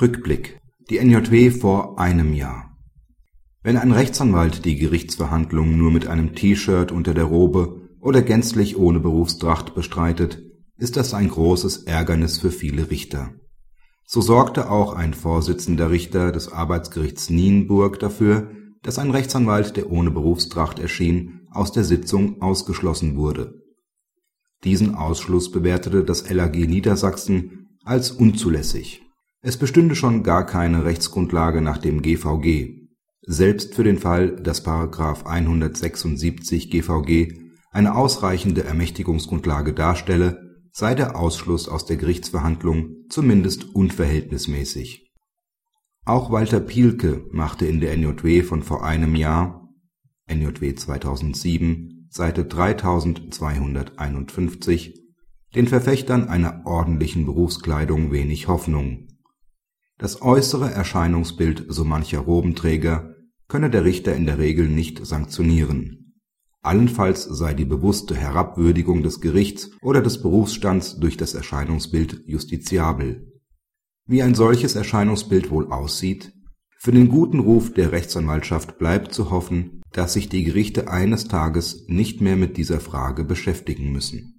Rückblick. Die NJW vor einem Jahr. Wenn ein Rechtsanwalt die Gerichtsverhandlung nur mit einem T-Shirt unter der Robe oder gänzlich ohne Berufstracht bestreitet, ist das ein großes Ärgernis für viele Richter. So sorgte auch ein Vorsitzender Richter des Arbeitsgerichts Nienburg dafür, dass ein Rechtsanwalt, der ohne Berufstracht erschien, aus der Sitzung ausgeschlossen wurde. Diesen Ausschluss bewertete das LAG Niedersachsen als unzulässig es bestünde schon gar keine Rechtsgrundlage nach dem GVG. Selbst für den Fall, dass § 176 GVG eine ausreichende Ermächtigungsgrundlage darstelle, sei der Ausschluss aus der Gerichtsverhandlung zumindest unverhältnismäßig. Auch Walter Pielke machte in der NJW von vor einem Jahr (NJW 2007, Seite 3251) den Verfechtern einer ordentlichen Berufskleidung wenig Hoffnung das äußere Erscheinungsbild so mancher Robenträger könne der Richter in der Regel nicht sanktionieren. Allenfalls sei die bewusste Herabwürdigung des Gerichts oder des Berufsstands durch das Erscheinungsbild justiziabel. Wie ein solches Erscheinungsbild wohl aussieht? Für den guten Ruf der Rechtsanwaltschaft bleibt zu hoffen, dass sich die Gerichte eines Tages nicht mehr mit dieser Frage beschäftigen müssen